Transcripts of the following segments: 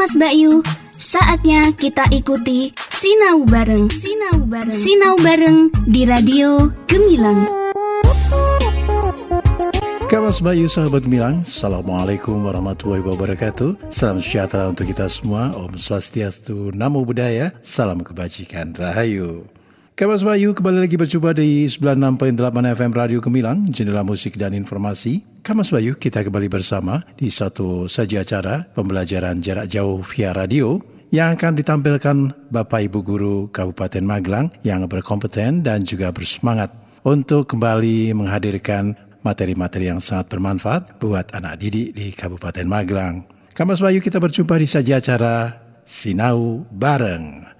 Kamas Bayu, saatnya kita ikuti Sinau Bareng. Sinau Bareng. Sinau Bareng di Radio Gemilang. Kamas Bayu sahabat Gemilang, Assalamualaikum warahmatullahi wabarakatuh Salam sejahtera untuk kita semua Om Swastiastu, Namo Buddhaya Salam kebajikan, Rahayu Kamas Bayu kembali lagi berjumpa di 96.8 FM Radio Gemilang Jendela musik dan informasi Kamas Bayu kita kembali bersama di satu saja acara Pembelajaran jarak jauh via radio yang akan ditampilkan Bapak Ibu Guru Kabupaten Magelang yang berkompeten dan juga bersemangat untuk kembali menghadirkan materi-materi yang sangat bermanfaat buat anak didik di Kabupaten Magelang. Kamas Bayu kita berjumpa di saja acara Sinau Bareng.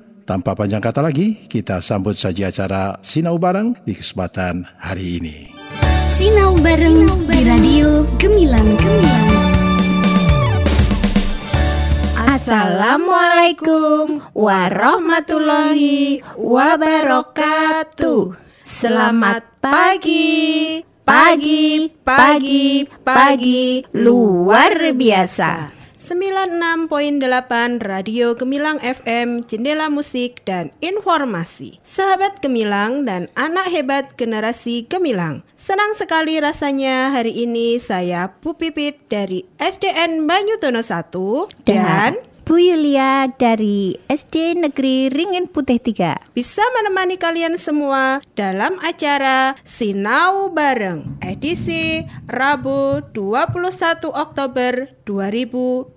tanpa panjang kata lagi, kita sambut saja acara Sinau Bareng di kesempatan hari ini. Sinau Bareng di Radio Gemilang. Gemilang. Assalamualaikum warahmatullahi wabarakatuh. Selamat pagi, pagi, pagi, pagi, luar biasa. 96.8 Radio Gemilang FM, Jendela Musik dan Informasi. Sahabat Gemilang dan anak hebat generasi Gemilang. Senang sekali rasanya hari ini saya Bu Pipit dari SDN Banyutono 1 dan Bu Yulia dari SD Negeri Ringin Putih 3 bisa menemani kalian semua dalam acara Sinau Bareng edisi Rabu 21 Oktober 2020.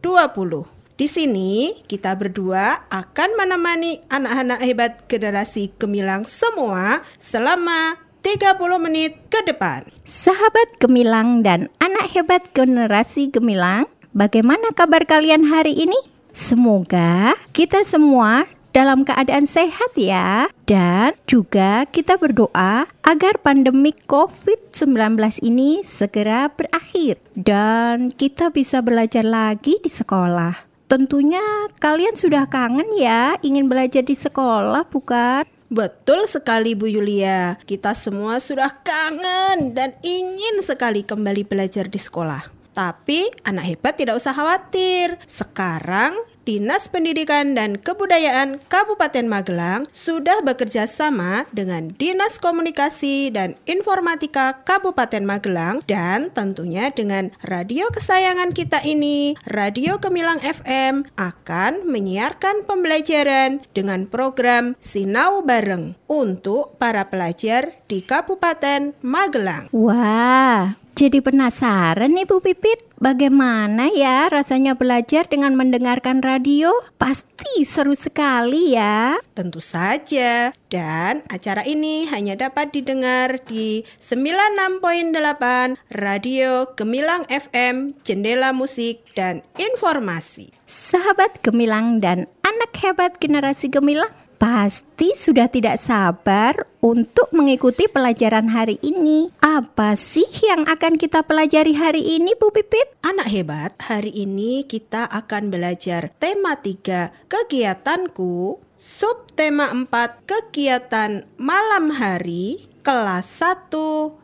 Di sini kita berdua akan menemani anak-anak hebat generasi Gemilang semua selama 30 menit ke depan. Sahabat Gemilang dan anak hebat generasi Gemilang, bagaimana kabar kalian hari ini? Semoga kita semua dalam keadaan sehat ya. Dan juga kita berdoa agar pandemi COVID-19 ini segera berakhir dan kita bisa belajar lagi di sekolah. Tentunya kalian sudah kangen ya ingin belajar di sekolah bukan? Betul sekali Bu Yulia, kita semua sudah kangen dan ingin sekali kembali belajar di sekolah. Tapi anak hebat tidak usah khawatir. Sekarang Dinas Pendidikan dan Kebudayaan Kabupaten Magelang sudah bekerja sama dengan Dinas Komunikasi dan Informatika Kabupaten Magelang dan tentunya dengan radio kesayangan kita ini, Radio Gemilang FM akan menyiarkan pembelajaran dengan program Sinau Bareng untuk para pelajar di Kabupaten Magelang. Wah, jadi penasaran nih Bu Pipit, bagaimana ya rasanya belajar dengan mendengarkan radio? Pasti seru sekali ya. Tentu saja. Dan acara ini hanya dapat didengar di 96.8 Radio Gemilang FM, Jendela Musik dan Informasi. Sahabat Gemilang dan anak hebat generasi Gemilang, pasti sudah tidak sabar untuk mengikuti pelajaran hari ini. Apa sih yang akan kita pelajari hari ini, Bu Pipit? Anak hebat, hari ini kita akan belajar tema 3 kegiatanku, sub tema 4 kegiatan malam hari, kelas 1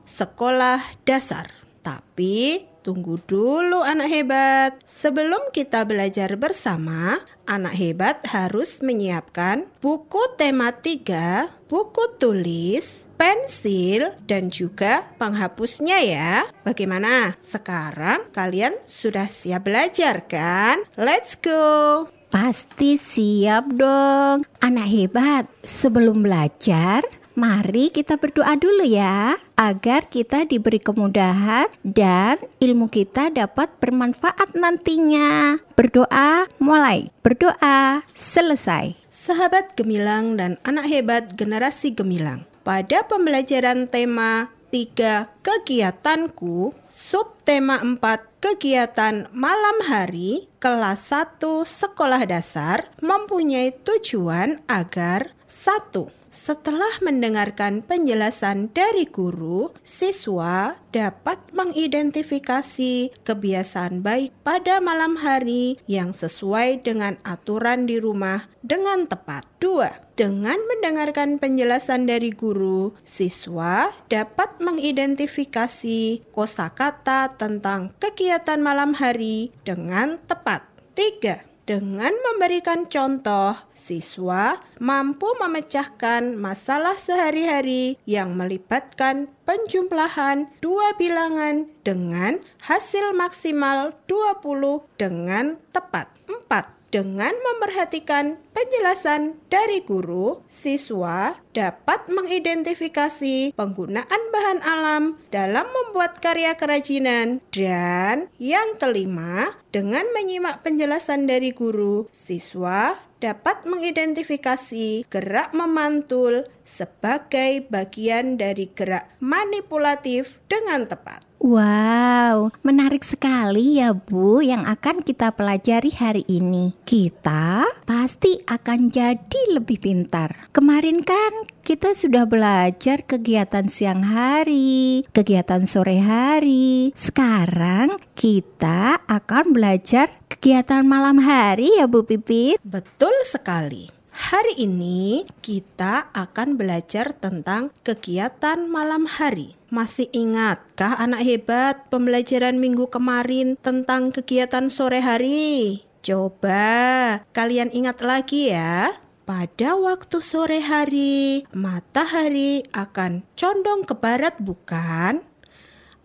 sekolah dasar. Tapi Tunggu dulu anak hebat. Sebelum kita belajar bersama, anak hebat harus menyiapkan buku tema 3, buku tulis, pensil, dan juga penghapusnya ya. Bagaimana? Sekarang kalian sudah siap belajar kan? Let's go! Pasti siap dong. Anak hebat, sebelum belajar, Mari kita berdoa dulu ya, agar kita diberi kemudahan dan ilmu kita dapat bermanfaat nantinya. Berdoa mulai, berdoa selesai. Sahabat Gemilang dan anak hebat generasi Gemilang, pada pembelajaran tema 3 kegiatanku, sub tema 4 kegiatan malam hari kelas 1 sekolah dasar mempunyai tujuan agar satu setelah mendengarkan penjelasan dari guru, siswa dapat mengidentifikasi kebiasaan baik pada malam hari yang sesuai dengan aturan di rumah dengan tepat. Dua, dengan mendengarkan penjelasan dari guru, siswa dapat mengidentifikasi kosakata tentang kegiatan malam hari dengan tepat. Tiga, dengan memberikan contoh, siswa mampu memecahkan masalah sehari-hari yang melibatkan penjumlahan dua bilangan dengan hasil maksimal 20 dengan tepat. 4 dengan memperhatikan penjelasan dari guru, siswa dapat mengidentifikasi penggunaan bahan alam dalam membuat karya kerajinan. Dan yang kelima, dengan menyimak penjelasan dari guru, siswa dapat mengidentifikasi gerak memantul sebagai bagian dari gerak manipulatif dengan tepat. Wow, menarik sekali ya Bu yang akan kita pelajari hari ini. Kita pasti akan jadi lebih pintar. Kemarin kan kita sudah belajar kegiatan siang hari, kegiatan sore hari. Sekarang kita akan belajar kegiatan malam hari ya Bu Pipit. Betul sekali. Hari ini kita akan belajar tentang kegiatan malam hari. Masih ingatkah anak hebat pembelajaran minggu kemarin tentang kegiatan sore hari? Coba kalian ingat lagi ya. Pada waktu sore hari, matahari akan condong ke barat, bukan?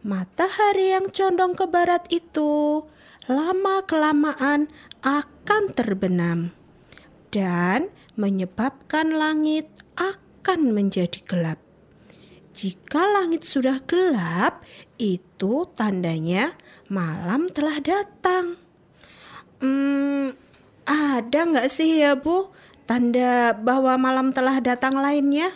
Matahari yang condong ke barat itu lama-kelamaan akan terbenam dan menyebabkan langit akan menjadi gelap. Jika langit sudah gelap, itu tandanya malam telah datang. Hmm, ada nggak sih ya Bu tanda bahwa malam telah datang lainnya?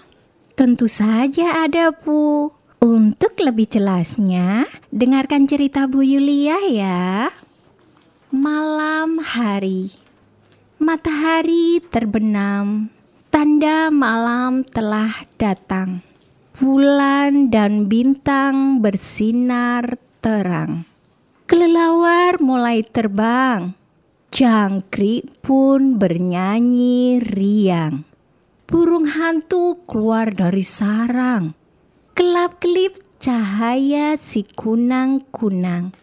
Tentu saja ada Bu. Untuk lebih jelasnya, dengarkan cerita Bu Yulia ya. Malam hari, matahari terbenam, tanda malam telah datang bulan dan bintang bersinar terang. Kelelawar mulai terbang, jangkrik pun bernyanyi riang. Burung hantu keluar dari sarang, kelap-kelip cahaya si kunang-kunang.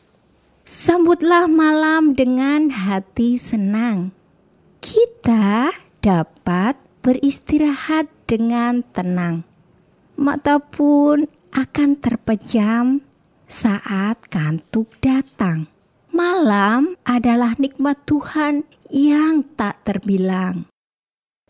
Sambutlah malam dengan hati senang. Kita dapat beristirahat dengan tenang mata pun akan terpejam saat kantuk datang. Malam adalah nikmat Tuhan yang tak terbilang.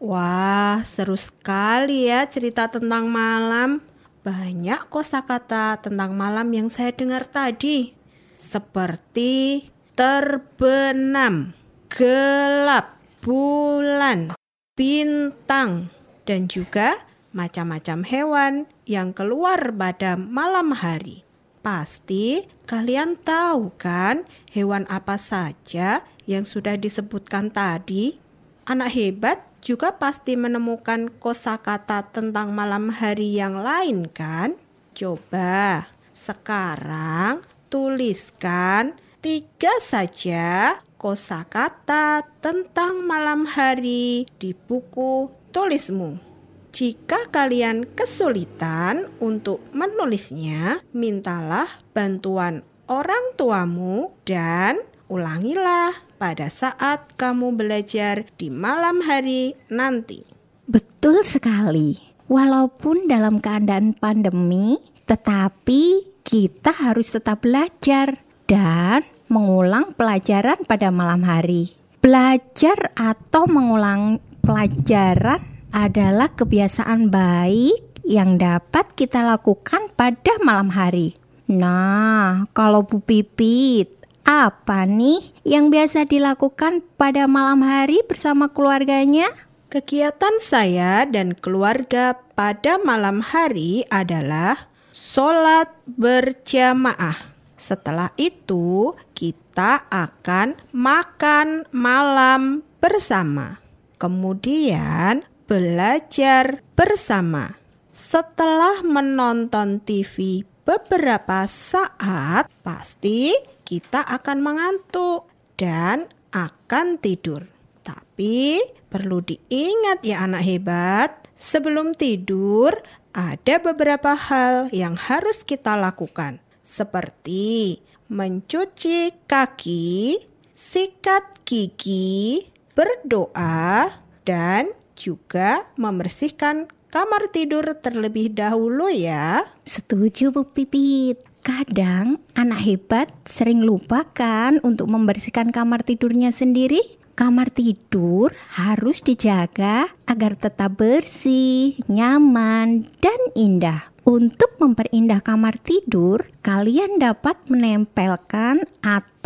Wah, seru sekali ya cerita tentang malam. Banyak kosakata tentang malam yang saya dengar tadi. Seperti terbenam, gelap, bulan, bintang, dan juga macam-macam hewan yang keluar pada malam hari. Pasti kalian tahu kan hewan apa saja yang sudah disebutkan tadi? Anak hebat juga pasti menemukan kosakata tentang malam hari yang lain kan? Coba sekarang tuliskan tiga saja kosakata tentang malam hari di buku tulismu. Jika kalian kesulitan untuk menulisnya, mintalah bantuan orang tuamu dan ulangilah pada saat kamu belajar di malam hari nanti. Betul sekali. Walaupun dalam keadaan pandemi, tetapi kita harus tetap belajar dan mengulang pelajaran pada malam hari. Belajar atau mengulang pelajaran adalah kebiasaan baik yang dapat kita lakukan pada malam hari. Nah, kalau Bu Pipit, apa nih yang biasa dilakukan pada malam hari bersama keluarganya? Kegiatan saya dan keluarga pada malam hari adalah sholat berjamaah. Setelah itu, kita akan makan malam bersama. Kemudian belajar bersama. Setelah menonton TV beberapa saat, pasti kita akan mengantuk dan akan tidur. Tapi perlu diingat ya anak hebat, sebelum tidur ada beberapa hal yang harus kita lakukan. Seperti mencuci kaki, sikat gigi, berdoa, dan juga membersihkan kamar tidur terlebih dahulu ya. Setuju Bu Pipit. Kadang anak hebat sering lupakan untuk membersihkan kamar tidurnya sendiri. Kamar tidur harus dijaga agar tetap bersih, nyaman, dan indah. Untuk memperindah kamar tidur, kalian dapat menempelkan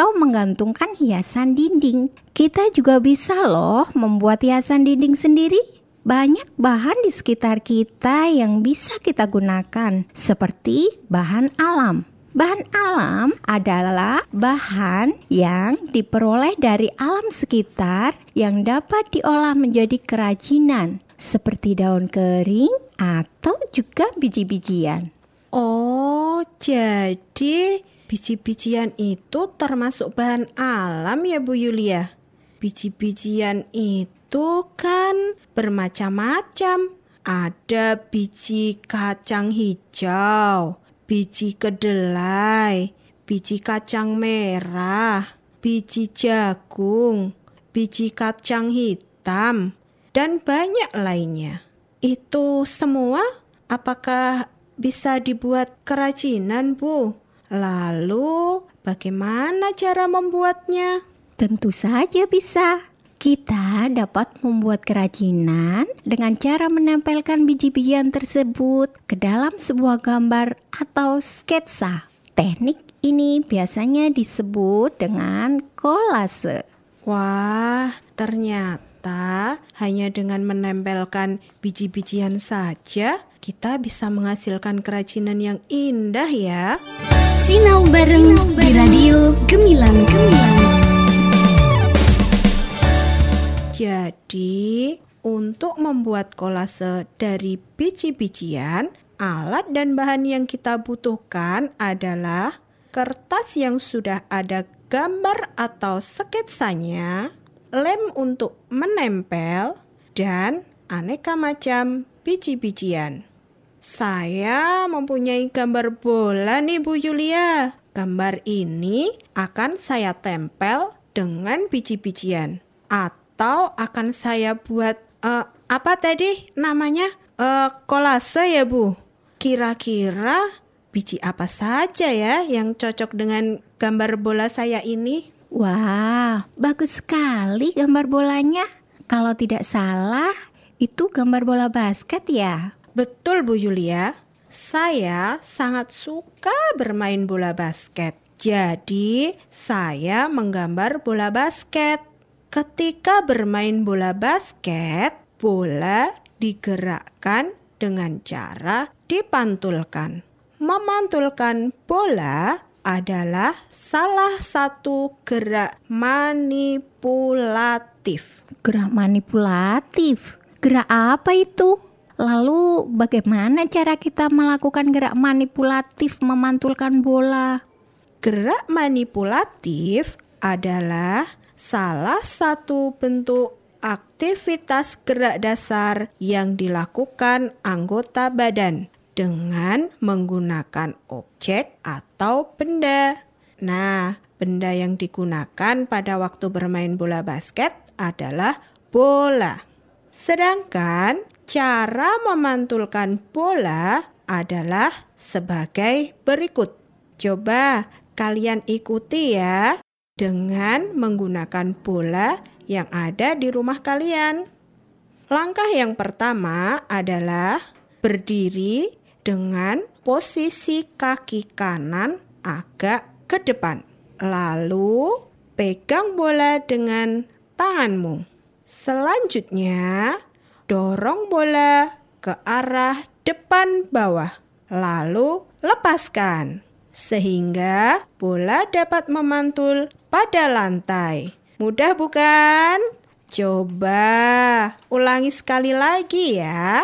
atau menggantungkan hiasan dinding. Kita juga bisa loh membuat hiasan dinding sendiri banyak bahan di sekitar kita yang bisa kita gunakan, seperti bahan alam. Bahan alam adalah bahan yang diperoleh dari alam sekitar yang dapat diolah menjadi kerajinan, seperti daun kering atau juga biji-bijian. Oh, jadi biji-bijian itu termasuk bahan alam ya Bu Yulia? Biji-bijian itu kan bermacam-macam. Ada biji kacang hijau, biji kedelai, biji kacang merah, biji jagung, biji kacang hitam, dan banyak lainnya. Itu semua apakah bisa dibuat kerajinan, Bu? Lalu, bagaimana cara membuatnya? Tentu saja bisa. Kita dapat membuat kerajinan dengan cara menempelkan biji-bijian tersebut ke dalam sebuah gambar atau sketsa. Teknik ini biasanya disebut dengan kolase. Wah, ternyata hanya dengan menempelkan biji-bijian saja kita bisa menghasilkan kerajinan yang indah ya. Sinau bareng, Sinau bareng di radio Gemilang Gemilang. Jadi, untuk membuat kolase dari biji-bijian, alat dan bahan yang kita butuhkan adalah kertas yang sudah ada gambar atau sketsanya, lem untuk menempel, dan aneka macam biji-bijian. Saya mempunyai gambar bola nih Bu Yulia. Gambar ini akan saya tempel dengan biji-bijian atau akan saya buat uh, apa tadi namanya uh, kolase ya Bu? Kira-kira biji apa saja ya yang cocok dengan gambar bola saya ini? Wah, bagus sekali gambar bolanya. Kalau tidak salah, itu gambar bola basket ya? Betul Bu Yulia. Saya sangat suka bermain bola basket. Jadi, saya menggambar bola basket. Ketika bermain bola basket, bola digerakkan dengan cara dipantulkan. Memantulkan bola adalah salah satu gerak manipulatif. Gerak manipulatif? Gerak apa itu? Lalu bagaimana cara kita melakukan gerak manipulatif memantulkan bola? Gerak manipulatif adalah salah satu bentuk aktivitas gerak dasar yang dilakukan anggota badan dengan menggunakan objek atau benda. Nah, benda yang digunakan pada waktu bermain bola basket adalah bola. Sedangkan cara memantulkan bola adalah sebagai berikut. Coba kalian ikuti ya dengan menggunakan bola yang ada di rumah kalian. Langkah yang pertama adalah berdiri dengan posisi kaki kanan agak ke depan. Lalu pegang bola dengan tanganmu. Selanjutnya, dorong bola ke arah depan bawah. Lalu lepaskan. sehingga bola dapat memantul pada lantai. Mudah bukan? Coba ulangi sekali lagi ya.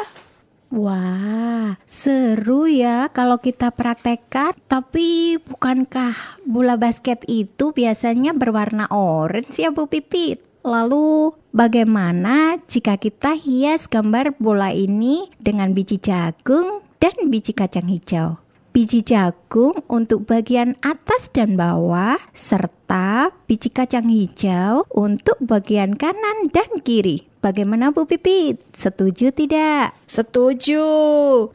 Wah, seru ya kalau kita praktekkan. Tapi bukankah bola basket itu biasanya berwarna orange ya Bu Pipit? Lalu bagaimana jika kita hias gambar bola ini dengan biji jagung dan biji kacang hijau? biji jagung untuk bagian atas dan bawah, serta biji kacang hijau untuk bagian kanan dan kiri. Bagaimana Bu Pipit? Setuju tidak? Setuju.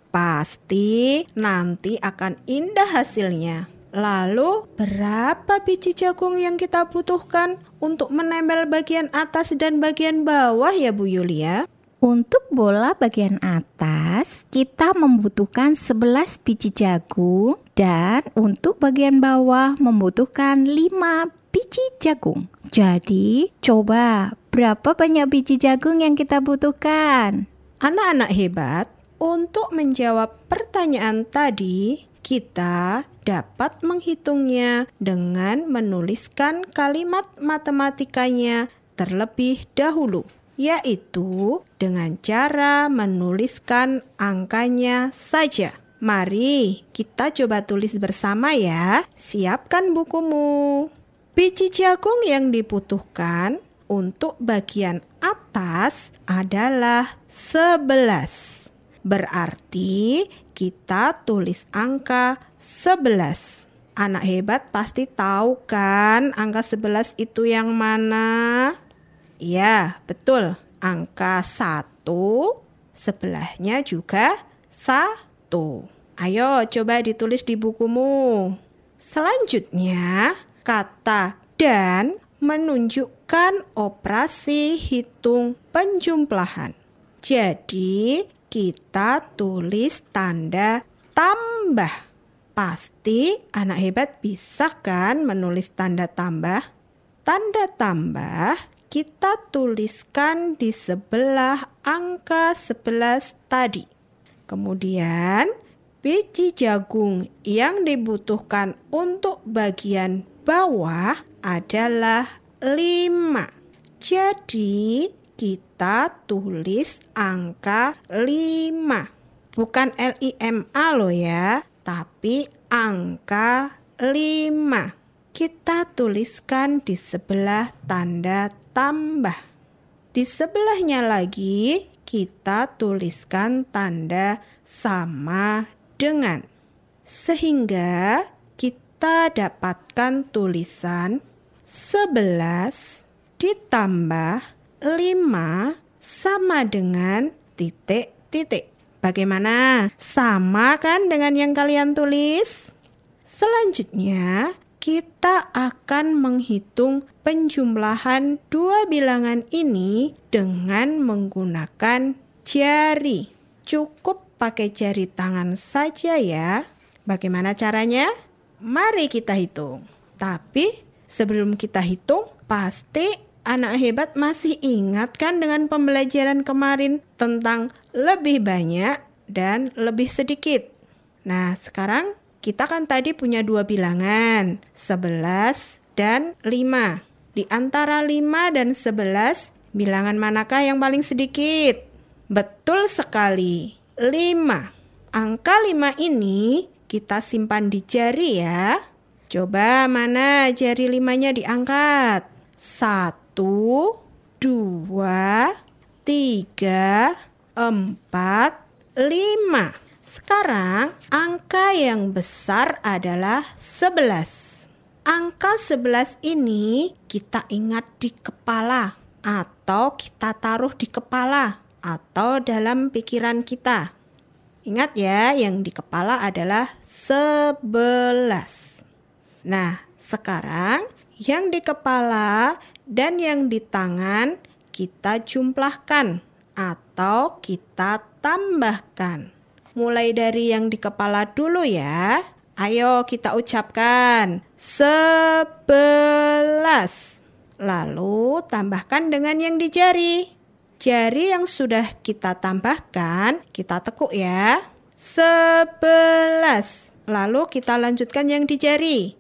Pasti nanti akan indah hasilnya. Lalu, berapa biji jagung yang kita butuhkan untuk menempel bagian atas dan bagian bawah ya Bu Yulia? Untuk bola bagian atas, kita membutuhkan 11 biji jagung dan untuk bagian bawah membutuhkan 5 biji jagung. Jadi, coba berapa banyak biji jagung yang kita butuhkan? Anak-anak hebat, untuk menjawab pertanyaan tadi, kita dapat menghitungnya dengan menuliskan kalimat matematikanya terlebih dahulu yaitu dengan cara menuliskan angkanya saja. Mari kita coba tulis bersama ya. Siapkan bukumu. Biji jagung yang dibutuhkan untuk bagian atas adalah 11. Berarti kita tulis angka 11. Anak hebat pasti tahu kan angka 11 itu yang mana? Iya, betul. Angka satu sebelahnya juga satu. Ayo coba ditulis di bukumu. Selanjutnya, kata dan menunjukkan operasi hitung penjumlahan. Jadi, kita tulis tanda tambah. Pasti anak hebat bisa kan menulis tanda tambah? Tanda tambah kita tuliskan di sebelah angka 11 tadi. Kemudian, biji jagung yang dibutuhkan untuk bagian bawah adalah 5. Jadi, kita tulis angka 5. Bukan L-I-M-A loh ya, tapi angka 5 kita tuliskan di sebelah tanda tambah. Di sebelahnya lagi kita tuliskan tanda sama dengan. Sehingga kita dapatkan tulisan 11 ditambah 5 sama dengan titik-titik. Bagaimana? Sama kan dengan yang kalian tulis? Selanjutnya, kita akan menghitung penjumlahan dua bilangan ini dengan menggunakan jari. Cukup pakai jari tangan saja ya. Bagaimana caranya? Mari kita hitung. Tapi sebelum kita hitung, pasti anak hebat masih ingat kan dengan pembelajaran kemarin tentang lebih banyak dan lebih sedikit. Nah, sekarang kita kan tadi punya dua bilangan, 11 dan 5. Di antara 5 dan 11, bilangan manakah yang paling sedikit? Betul sekali, 5. Angka 5 ini kita simpan di jari ya. Coba mana jari limanya diangkat. Satu, dua, tiga, empat, lima. Sekarang angka yang besar adalah 11. Angka 11 ini kita ingat di kepala atau kita taruh di kepala atau dalam pikiran kita. Ingat ya, yang di kepala adalah 11. Nah, sekarang yang di kepala dan yang di tangan kita jumlahkan atau kita tambahkan. Mulai dari yang di kepala dulu ya. Ayo kita ucapkan sebelas. Lalu tambahkan dengan yang di jari. Jari yang sudah kita tambahkan, kita tekuk ya. Sebelas. Lalu kita lanjutkan yang di jari.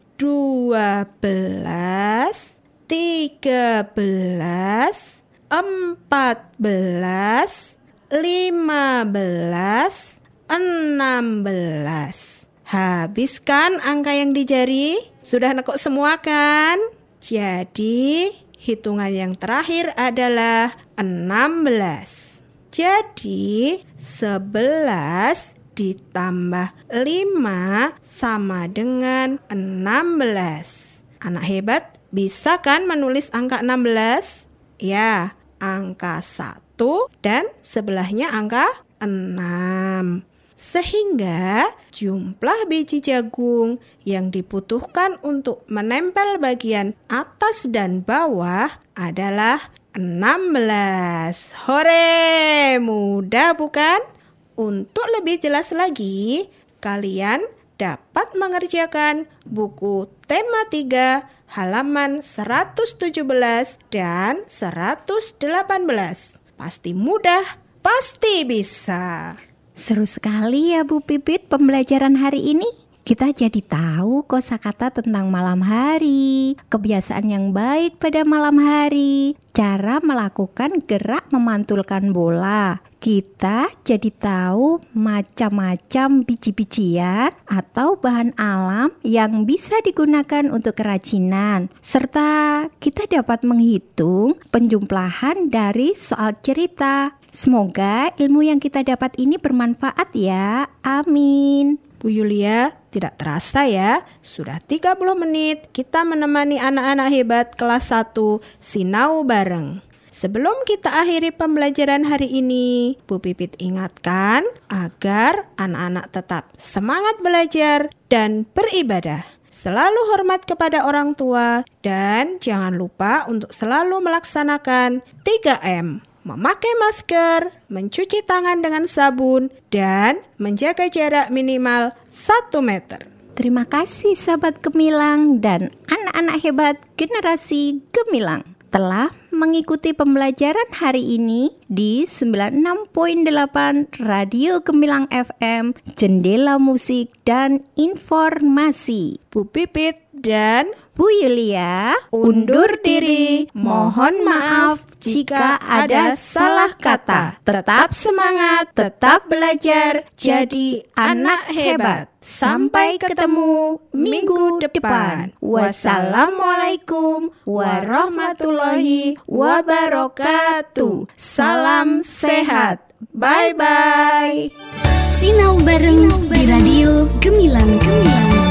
12, 13, 14, 15, 16. Habiskan angka yang di jari? Sudah nekuk semua kan? Jadi, hitungan yang terakhir adalah 16. Jadi, 11 ditambah 5 sama dengan 16. Anak hebat, bisa kan menulis angka 16? Ya, angka 1 dan sebelahnya angka 6. Sehingga jumlah biji jagung yang dibutuhkan untuk menempel bagian atas dan bawah adalah 16. Hore, mudah bukan? Untuk lebih jelas lagi, kalian dapat mengerjakan buku tema 3 halaman 117 dan 118. Pasti mudah, pasti bisa. Seru sekali ya Bu Pipit pembelajaran hari ini. Kita jadi tahu kosakata tentang malam hari, kebiasaan yang baik pada malam hari, cara melakukan gerak memantulkan bola. Kita jadi tahu macam-macam biji-bijian atau bahan alam yang bisa digunakan untuk kerajinan, serta kita dapat menghitung penjumlahan dari soal cerita. Semoga ilmu yang kita dapat ini bermanfaat ya. Amin. Bu Yulia, tidak terasa ya, sudah 30 menit kita menemani anak-anak hebat kelas 1 Sinau bareng. Sebelum kita akhiri pembelajaran hari ini, Bu Pipit ingatkan agar anak-anak tetap semangat belajar dan beribadah. Selalu hormat kepada orang tua dan jangan lupa untuk selalu melaksanakan 3M memakai masker, mencuci tangan dengan sabun, dan menjaga jarak minimal 1 meter. Terima kasih sahabat Gemilang dan anak-anak hebat generasi Gemilang telah mengikuti pembelajaran hari ini di 96.8 Radio Gemilang FM, Jendela Musik dan Informasi. Bu Pipit dan Bu Yulia undur diri. Mohon maaf jika ada salah kata. Tetap semangat, tetap belajar, jadi anak hebat. Sampai ketemu minggu depan. Wassalamualaikum warahmatullahi wabarakatuh. Salam sehat. Bye bye. Sinau bareng di Radio Gemilang Gemilang.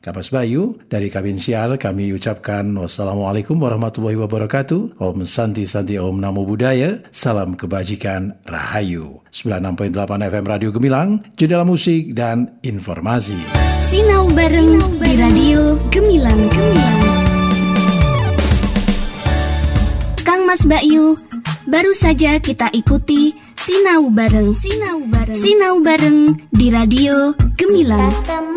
Kapas Bayu, dari Kabin Sial kami ucapkan wassalamualaikum warahmatullahi wabarakatuh. Om Santi Santi Om Namo Buddhaya. Salam kebajikan Rahayu. 96.8 FM Radio Gemilang, jendela musik dan informasi. Sinau bareng di Radio Gemilang Gemilang. Kang Mas Bayu, baru saja kita ikuti Sinau bareng Sinau bareng Sinau bareng di Radio Gemilang. Kita